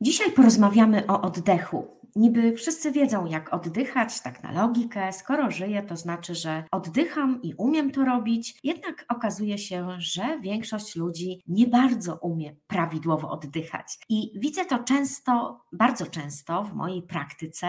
Dzisiaj porozmawiamy o oddechu. Niby wszyscy wiedzą, jak oddychać, tak na logikę. Skoro żyję, to znaczy, że oddycham i umiem to robić. Jednak okazuje się, że większość ludzi nie bardzo umie prawidłowo oddychać. I widzę to często, bardzo często w mojej praktyce,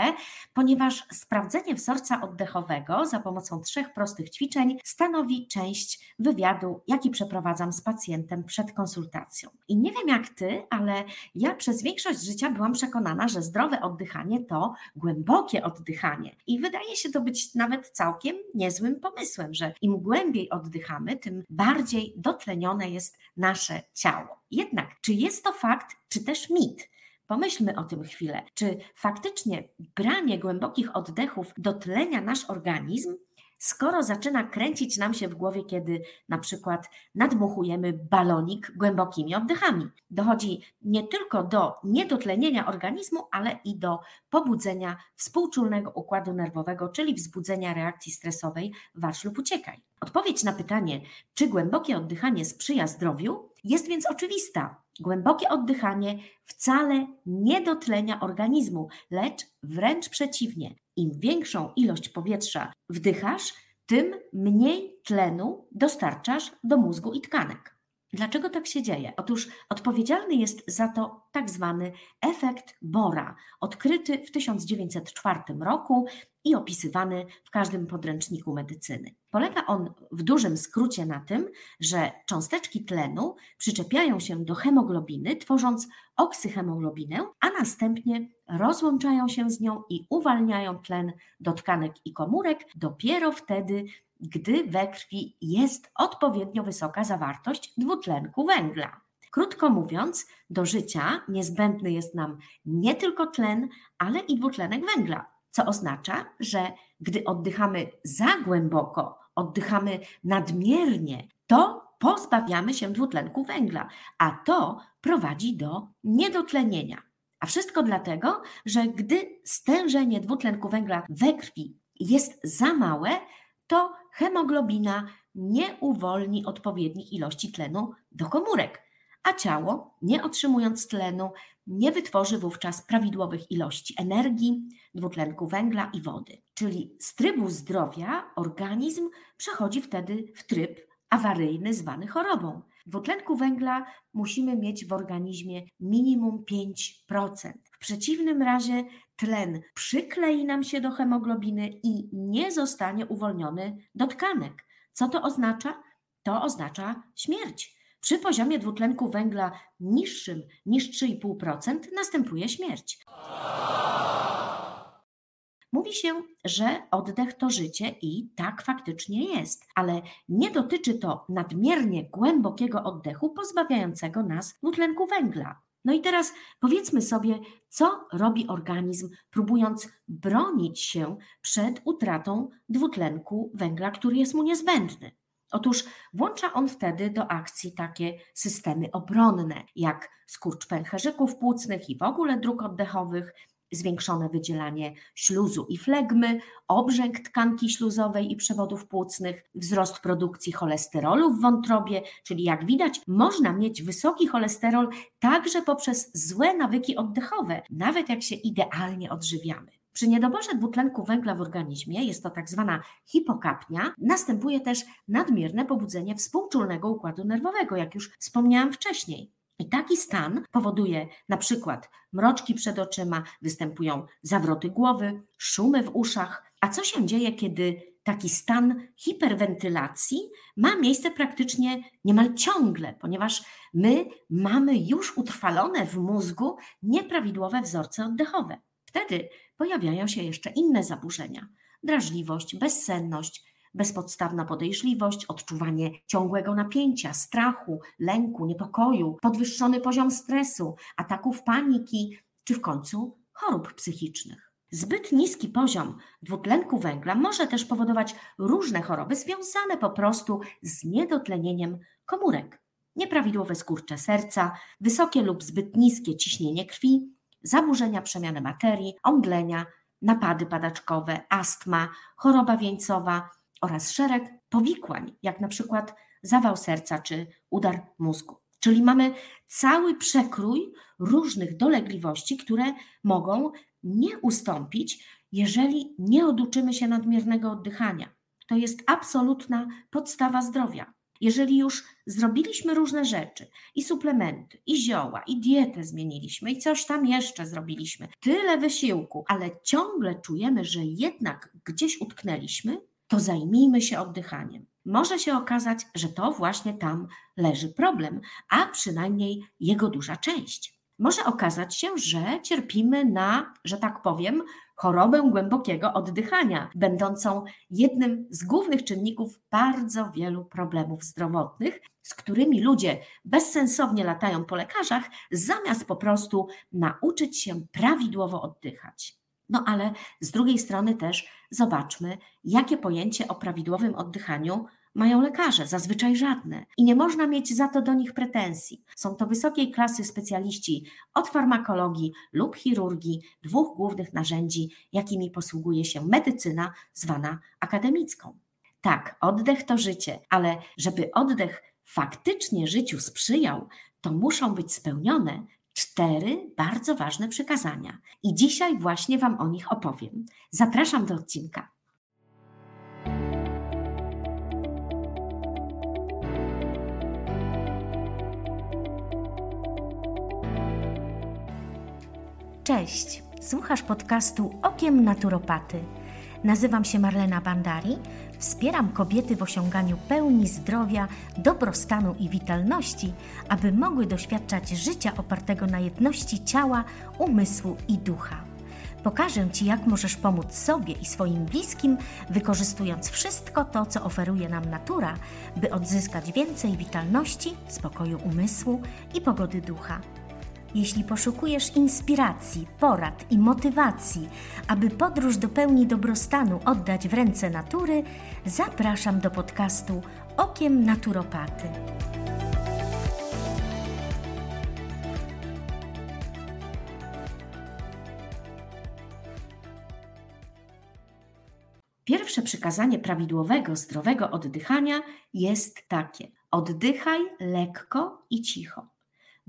ponieważ sprawdzenie wzorca oddechowego za pomocą trzech prostych ćwiczeń stanowi część wywiadu, jaki przeprowadzam z pacjentem przed konsultacją. I nie wiem jak ty, ale ja przez większość życia byłam przekonana, że zdrowe oddychanie to głębokie oddychanie. I wydaje się to być nawet całkiem niezłym pomysłem, że im głębiej oddychamy, tym bardziej dotlenione jest nasze ciało. Jednak, czy jest to fakt, czy też mit? Pomyślmy o tym chwilę. Czy faktycznie branie głębokich oddechów dotlenia nasz organizm, skoro zaczyna kręcić nam się w głowie, kiedy na przykład nadmuchujemy balonik głębokimi oddechami. Dochodzi nie tylko do niedotlenienia organizmu, ale i do pobudzenia współczulnego układu nerwowego, czyli wzbudzenia reakcji stresowej walcz lub uciekaj. Odpowiedź na pytanie, czy głębokie oddychanie sprzyja zdrowiu, jest więc oczywista. Głębokie oddychanie wcale nie dotlenia organizmu, lecz wręcz przeciwnie. Im większą ilość powietrza wdychasz, tym mniej tlenu dostarczasz do mózgu i tkanek. Dlaczego tak się dzieje? Otóż odpowiedzialny jest za to tak zwany efekt Bora, odkryty w 1904 roku i opisywany w każdym podręczniku medycyny. Polega on w dużym skrócie na tym, że cząsteczki tlenu przyczepiają się do hemoglobiny, tworząc oksyhemoglobinę, a następnie rozłączają się z nią i uwalniają tlen do tkanek i komórek dopiero wtedy, gdy we krwi jest odpowiednio wysoka zawartość dwutlenku węgla. Krótko mówiąc, do życia niezbędny jest nam nie tylko tlen, ale i dwutlenek węgla, co oznacza, że gdy oddychamy za głęboko, oddychamy nadmiernie, to pozbawiamy się dwutlenku węgla, a to prowadzi do niedotlenienia. A wszystko dlatego, że gdy stężenie dwutlenku węgla we krwi jest za małe, to hemoglobina nie uwolni odpowiednich ilości tlenu do komórek, a ciało, nie otrzymując tlenu, nie wytworzy wówczas prawidłowych ilości energii, dwutlenku węgla i wody. Czyli z trybu zdrowia organizm przechodzi wtedy w tryb awaryjny zwany chorobą. Dwutlenku węgla musimy mieć w organizmie minimum 5%. W przeciwnym razie tlen przyklei nam się do hemoglobiny i nie zostanie uwolniony do tkanek. Co to oznacza? To oznacza śmierć. Przy poziomie dwutlenku węgla niższym niż 3,5% następuje śmierć. Mówi się, że oddech to życie i tak faktycznie jest, ale nie dotyczy to nadmiernie głębokiego oddechu pozbawiającego nas dwutlenku węgla. No i teraz powiedzmy sobie, co robi organizm, próbując bronić się przed utratą dwutlenku węgla, który jest mu niezbędny. Otóż włącza on wtedy do akcji takie systemy obronne, jak skurcz pęcherzyków płucnych i w ogóle dróg oddechowych, zwiększone wydzielanie śluzu i flegmy, obrzęk tkanki śluzowej i przewodów płucnych, wzrost produkcji cholesterolu w wątrobie, czyli jak widać, można mieć wysoki cholesterol także poprzez złe nawyki oddechowe, nawet jak się idealnie odżywiamy. Przy niedoborze dwutlenku węgla w organizmie, jest to tak zwana hipokapnia, następuje też nadmierne pobudzenie współczulnego układu nerwowego, jak już wspomniałam wcześniej. I taki stan powoduje na przykład mroczki przed oczyma, występują zawroty głowy, szumy w uszach. A co się dzieje, kiedy taki stan hiperwentylacji ma miejsce praktycznie niemal ciągle, ponieważ my mamy już utrwalone w mózgu nieprawidłowe wzorce oddechowe. Wtedy pojawiają się jeszcze inne zaburzenia: drażliwość, bezsenność, bezpodstawna podejrzliwość, odczuwanie ciągłego napięcia, strachu, lęku, niepokoju, podwyższony poziom stresu, ataków paniki czy w końcu chorób psychicznych. Zbyt niski poziom dwutlenku węgla może też powodować różne choroby związane po prostu z niedotlenieniem komórek. Nieprawidłowe skurcze serca, wysokie lub zbyt niskie ciśnienie krwi, zaburzenia przemiany materii, omdlenia, napady padaczkowe, astma, choroba wieńcowa, oraz szereg powikłań, jak na przykład zawał serca czy udar mózgu. Czyli mamy cały przekrój różnych dolegliwości, które mogą nie ustąpić, jeżeli nie oduczymy się nadmiernego oddychania. To jest absolutna podstawa zdrowia. Jeżeli już zrobiliśmy różne rzeczy, i suplementy, i zioła, i dietę zmieniliśmy, i coś tam jeszcze zrobiliśmy, tyle wysiłku, ale ciągle czujemy, że jednak gdzieś utknęliśmy, to zajmijmy się oddychaniem. Może się okazać, że to właśnie tam leży problem, a przynajmniej jego duża część. Może okazać się, że cierpimy na, że tak powiem, chorobę głębokiego oddychania, będącą jednym z głównych czynników bardzo wielu problemów zdrowotnych, z którymi ludzie bezsensownie latają po lekarzach, zamiast po prostu nauczyć się prawidłowo oddychać. No ale z drugiej strony też zobaczmy, jakie pojęcie o prawidłowym oddychaniu mają lekarze, zazwyczaj żadne. I nie można mieć za to do nich pretensji. Są to wysokiej klasy specjaliści od farmakologii lub chirurgii, dwóch głównych narzędzi, jakimi posługuje się medycyna zwana akademicką. Tak, oddech to życie, ale żeby oddech faktycznie życiu sprzyjał, to muszą być spełnione cztery bardzo ważne przykazania. I dzisiaj właśnie Wam o nich opowiem. Zapraszam do odcinka. Cześć, słuchasz podcastu Okiem Naturopaty. Nazywam się Marlena Bandari, wspieram kobiety w osiąganiu pełni zdrowia, dobrostanu i witalności, aby mogły doświadczać życia opartego na jedności ciała, umysłu i ducha. Pokażę Ci, jak możesz pomóc sobie i swoim bliskim, wykorzystując wszystko to, co oferuje nam natura, by odzyskać więcej witalności, spokoju umysłu i pogody ducha. Jeśli poszukujesz inspiracji, porad i motywacji, aby podróż do pełni dobrostanu oddać w ręce natury, zapraszam do podcastu Okiem Naturopaty. Pierwsze przykazanie prawidłowego, zdrowego oddychania jest takie: oddychaj lekko i cicho,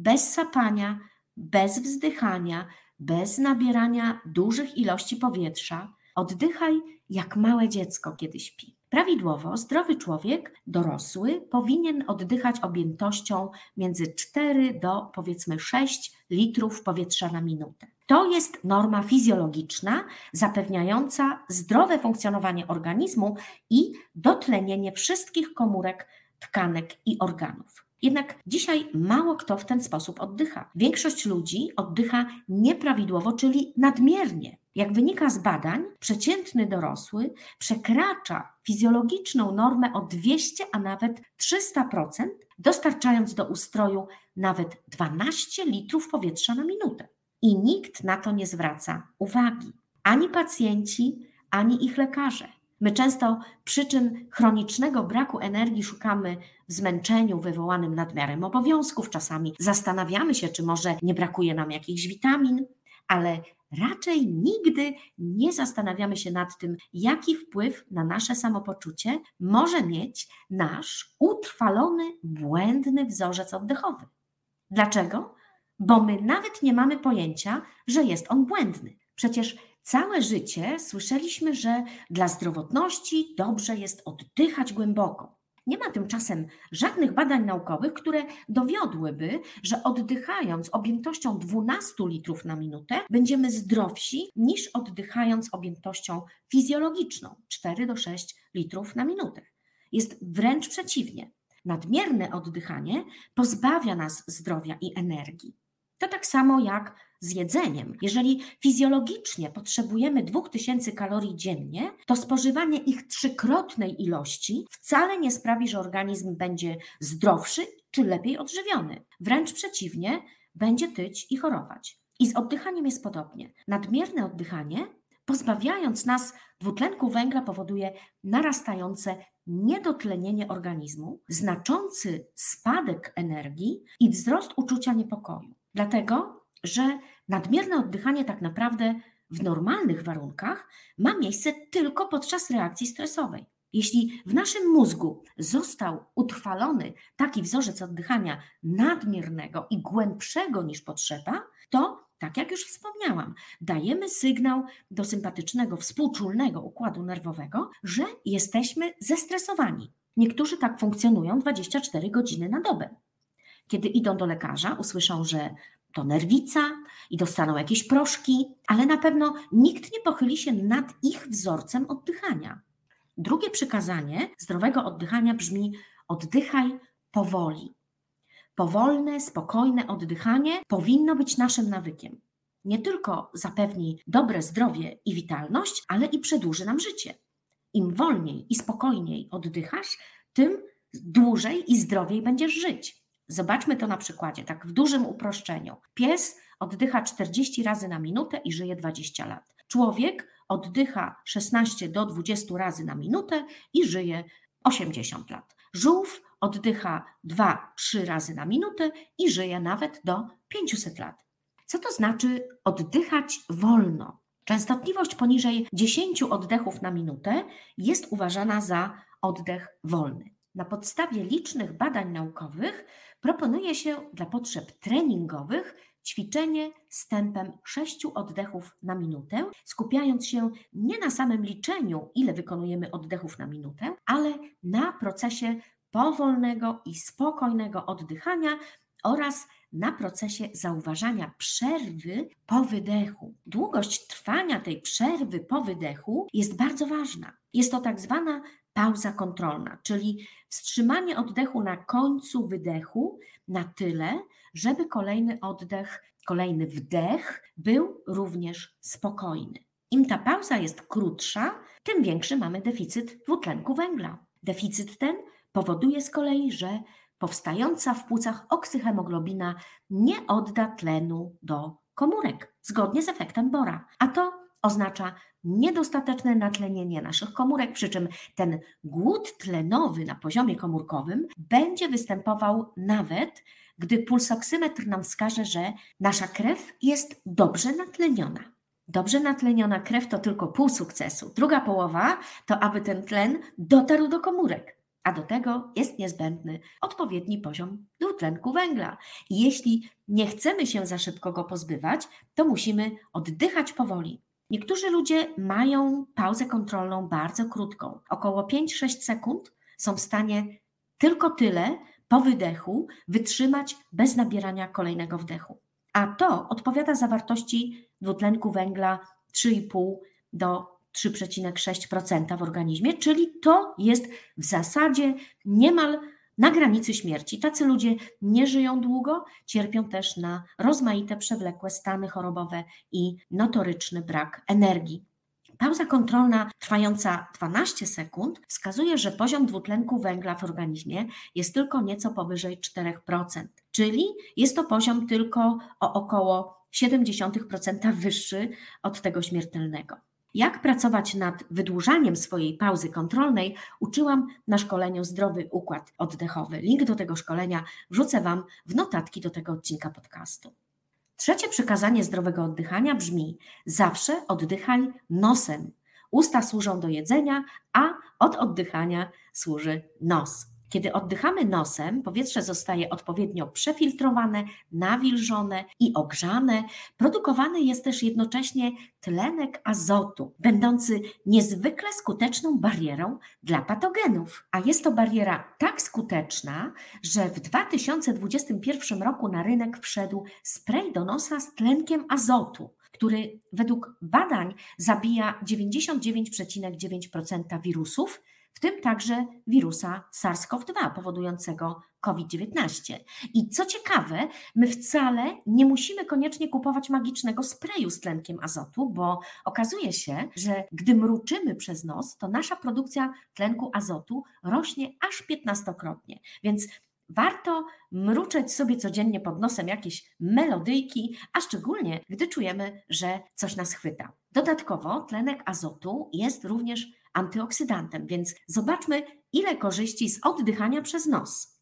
bez sapania, bez wzdychania, bez nabierania dużych ilości powietrza. Oddychaj jak małe dziecko, kiedy śpi. Prawidłowo zdrowy człowiek, dorosły, powinien oddychać objętością między 4 do powiedzmy 6 litrów powietrza na minutę. To jest norma fizjologiczna zapewniająca zdrowe funkcjonowanie organizmu i dotlenienie wszystkich komórek, tkanek i organów. Jednak dzisiaj mało kto w ten sposób oddycha. Większość ludzi oddycha nieprawidłowo, czyli nadmiernie. Jak wynika z badań, przeciętny dorosły przekracza fizjologiczną normę o 200, a nawet 300%, dostarczając do ustroju nawet 12 litrów powietrza na minutę. I nikt na to nie zwraca uwagi. Ani pacjenci, ani ich lekarze. My często przyczyn chronicznego braku energii szukamy w zmęczeniu wywołanym nadmiarem obowiązków, czasami zastanawiamy się, czy może nie brakuje nam jakichś witamin, ale raczej nigdy nie zastanawiamy się nad tym, jaki wpływ na nasze samopoczucie może mieć nasz utrwalony, błędny wzorzec oddechowy. Dlaczego? Bo my nawet nie mamy pojęcia, że jest on błędny. Przecież Całe życie słyszeliśmy, że dla zdrowotności dobrze jest oddychać głęboko. Nie ma tymczasem żadnych badań naukowych, które dowiodłyby, że oddychając objętością 12 litrów na minutę będziemy zdrowsi niż oddychając objętością fizjologiczną 4 do 6 litrów na minutę. Jest wręcz przeciwnie. Nadmierne oddychanie pozbawia nas zdrowia i energii. To tak samo jak z jedzeniem. Jeżeli fizjologicznie potrzebujemy 2000 kalorii dziennie, to spożywanie ich trzykrotnej ilości wcale nie sprawi, że organizm będzie zdrowszy czy lepiej odżywiony. Wręcz przeciwnie, będzie tyć i chorować. I z oddychaniem jest podobnie. Nadmierne oddychanie, pozbawiając nas dwutlenku węgla, powoduje narastające niedotlenienie organizmu, znaczący spadek energii i wzrost uczucia niepokoju. Dlatego, że nadmierne oddychanie tak naprawdę w normalnych warunkach ma miejsce tylko podczas reakcji stresowej. Jeśli w naszym mózgu został utrwalony taki wzorzec oddychania nadmiernego i głębszego niż potrzeba, to, tak jak już wspomniałam, dajemy sygnał do sympatycznego, współczulnego układu nerwowego, że jesteśmy zestresowani. Niektórzy tak funkcjonują 24 godziny na dobę. Kiedy idą do lekarza, usłyszą, że to nerwica i dostaną jakieś proszki, ale na pewno nikt nie pochyli się nad ich wzorcem oddychania. Drugie przykazanie zdrowego oddychania brzmi: oddychaj powoli. Powolne, spokojne oddychanie powinno być naszym nawykiem. Nie tylko zapewni dobre zdrowie i witalność, ale i przedłuży nam życie. Im wolniej i spokojniej oddychasz, tym dłużej i zdrowiej będziesz żyć. Zobaczmy to na przykładzie, tak w dużym uproszczeniu. Pies oddycha 40 razy na minutę i żyje 20 lat. Człowiek oddycha 16 do 20 razy na minutę i żyje 80 lat. Żółw oddycha 2-3 razy na minutę i żyje nawet do 500 lat. Co to znaczy oddychać wolno? Częstotliwość poniżej 10 oddechów na minutę jest uważana za oddech wolny. Na podstawie licznych badań naukowych proponuje się dla potrzeb treningowych ćwiczenie z tempem 6 oddechów na minutę, skupiając się nie na samym liczeniu, ile wykonujemy oddechów na minutę, ale na procesie powolnego i spokojnego oddychania oraz na procesie zauważania przerwy po wydechu. Długość trwania tej przerwy po wydechu jest bardzo ważna. Jest to tak zwana pauza kontrolna, czyli wstrzymanie oddechu na końcu wydechu na tyle, żeby kolejny oddech, kolejny wdech był również spokojny. Im ta pauza jest krótsza, tym większy mamy deficyt dwutlenku węgla. Deficyt ten powoduje z kolei, że powstająca w płucach oksyhemoglobina nie odda tlenu do komórek, zgodnie z efektem Bora. A to oznacza niedostateczne natlenienie naszych komórek, przy czym ten głód tlenowy na poziomie komórkowym będzie występował nawet, gdy pulsoksymetr nam wskaże, że nasza krew jest dobrze natleniona. Dobrze natleniona krew to tylko pół sukcesu. Druga połowa to, aby ten tlen dotarł do komórek a do tego jest niezbędny odpowiedni poziom dwutlenku węgla. Jeśli nie chcemy się za szybko go pozbywać, to musimy oddychać powoli. Niektórzy ludzie mają pauzę kontrolną bardzo krótką, około 5-6 sekund są w stanie tylko tyle po wydechu wytrzymać bez nabierania kolejnego wdechu. A to odpowiada zawartości dwutlenku węgla 3,5 do 3,6% w organizmie, czyli to jest w zasadzie niemal na granicy śmierci. Tacy ludzie nie żyją długo, cierpią też na rozmaite przewlekłe stany chorobowe i notoryczny brak energii. Pauza kontrolna trwająca 12 sekund wskazuje, że poziom dwutlenku węgla w organizmie jest tylko nieco powyżej 4%, czyli jest to poziom tylko o około 0,7% wyższy od tego śmiertelnego. Jak pracować nad wydłużaniem swojej pauzy kontrolnej, uczyłam na szkoleniu Zdrowy Układ Oddechowy. Link do tego szkolenia wrzucę Wam w notatki do tego odcinka podcastu. Trzecie przykazanie zdrowego oddychania brzmi: zawsze oddychaj nosem. Usta służą do jedzenia, a od oddychania służy nos. Kiedy oddychamy nosem, powietrze zostaje odpowiednio przefiltrowane, nawilżone i ogrzane. Produkowany jest też jednocześnie tlenek azotu, będący niezwykle skuteczną barierą dla patogenów. A jest to bariera tak skuteczna, że w 2021 roku na rynek wszedł spray do nosa z tlenkiem azotu który według badań zabija 99,9% wirusów, w tym także wirusa SARS-CoV-2 powodującego COVID-19. I co ciekawe, my wcale nie musimy koniecznie kupować magicznego sprayu z tlenkiem azotu, bo okazuje się, że gdy mruczymy przez nos, to nasza produkcja tlenku azotu rośnie aż 15-krotnie. Więc Warto mruczeć sobie codziennie pod nosem jakieś melodyjki, a szczególnie gdy czujemy, że coś nas chwyta. Dodatkowo tlenek azotu jest również antyoksydantem, więc zobaczmy, ile korzyści z oddychania przez nos.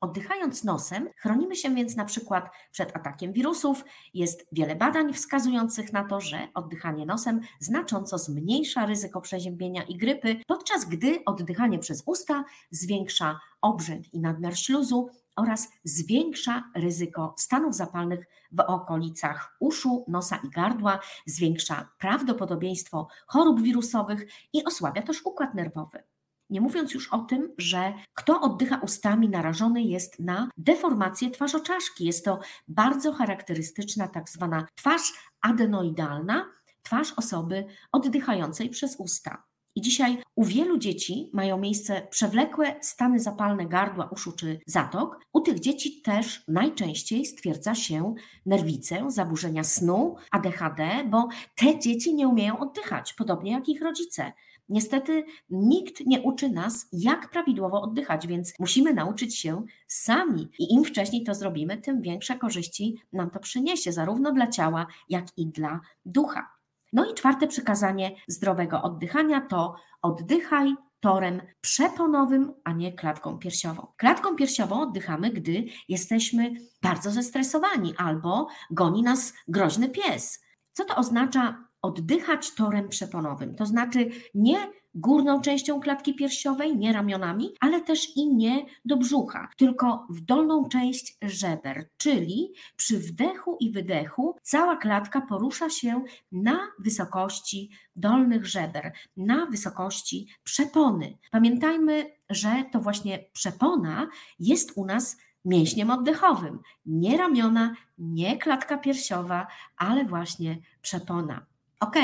Oddychając nosem, chronimy się więc na przykład przed atakiem wirusów. Jest wiele badań wskazujących na to, że oddychanie nosem znacząco zmniejsza ryzyko przeziębienia i grypy, podczas gdy oddychanie przez usta zwiększa obrzęk i nadmiar śluzu oraz zwiększa ryzyko stanów zapalnych w okolicach uszu, nosa i gardła, zwiększa prawdopodobieństwo chorób wirusowych i osłabia też układ nerwowy. Nie mówiąc już o tym, że kto oddycha ustami, narażony jest na deformację twarzoczaszki. Jest to bardzo charakterystyczna tak zwana twarz adenoidalna, twarz osoby oddychającej przez usta. I dzisiaj u wielu dzieci mają miejsce przewlekłe stany zapalne gardła, uszu czy zatok. U tych dzieci też najczęściej stwierdza się nerwicę, zaburzenia snu, ADHD, bo te dzieci nie umieją oddychać, podobnie jak ich rodzice. Niestety nikt nie uczy nas, jak prawidłowo oddychać, więc musimy nauczyć się sami. I im wcześniej to zrobimy, tym większe korzyści nam to przyniesie, zarówno dla ciała, jak i dla ducha. No i czwarte przykazanie zdrowego oddychania to oddychaj torem przeponowym, a nie klatką piersiową. Klatką piersiową oddychamy, gdy jesteśmy bardzo zestresowani albo goni nas groźny pies. Co to oznacza oddychać torem przeponowym? To znaczy nie górną częścią klatki piersiowej, nie ramionami, ale też i nie do brzucha, tylko w dolną część żeber, czyli przy wdechu i wydechu cała klatka porusza się na wysokości dolnych żeber, na wysokości przepony. Pamiętajmy, że to właśnie przepona jest u nas mięśniem oddechowym, nie ramiona, nie klatka piersiowa, ale właśnie przepona. Ok,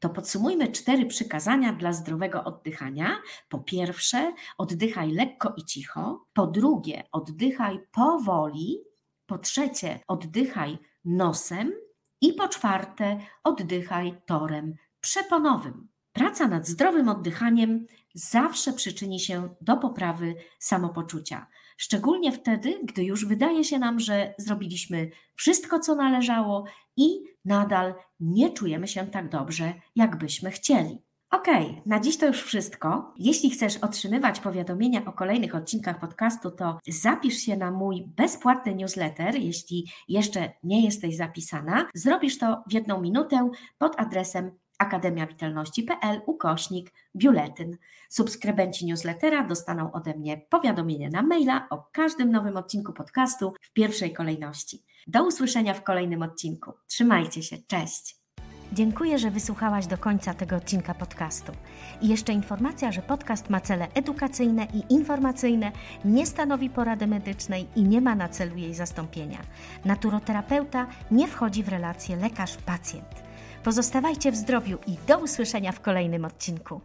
to podsumujmy cztery przykazania dla zdrowego oddychania. Po pierwsze, oddychaj lekko i cicho. Po drugie, oddychaj powoli. Po trzecie, oddychaj nosem. I po czwarte, oddychaj torem przeponowym. Praca nad zdrowym oddychaniem zawsze przyczyni się do poprawy samopoczucia. Szczególnie wtedy, gdy już wydaje się nam, że zrobiliśmy wszystko, co należało i nadal nie czujemy się tak dobrze, jak byśmy chcieli. Ok, na dziś to już wszystko. Jeśli chcesz otrzymywać powiadomienia o kolejnych odcinkach podcastu, to zapisz się na mój bezpłatny newsletter, jeśli jeszcze nie jesteś zapisana. Zrobisz to w jedną minutę pod adresem akademiawitalności.pl ukośnik biuletyn. Subskrybenci newslettera dostaną ode mnie powiadomienie na maila o każdym nowym odcinku podcastu w pierwszej kolejności. Do usłyszenia w kolejnym odcinku. Trzymajcie się, cześć! Dziękuję, że wysłuchałaś do końca tego odcinka podcastu. I jeszcze informacja, że podcast ma cele edukacyjne i informacyjne, nie stanowi porady medycznej i nie ma na celu jej zastąpienia. Naturoterapeuta nie wchodzi w relację lekarz-pacjent. Pozostawajcie w zdrowiu i do usłyszenia w kolejnym odcinku.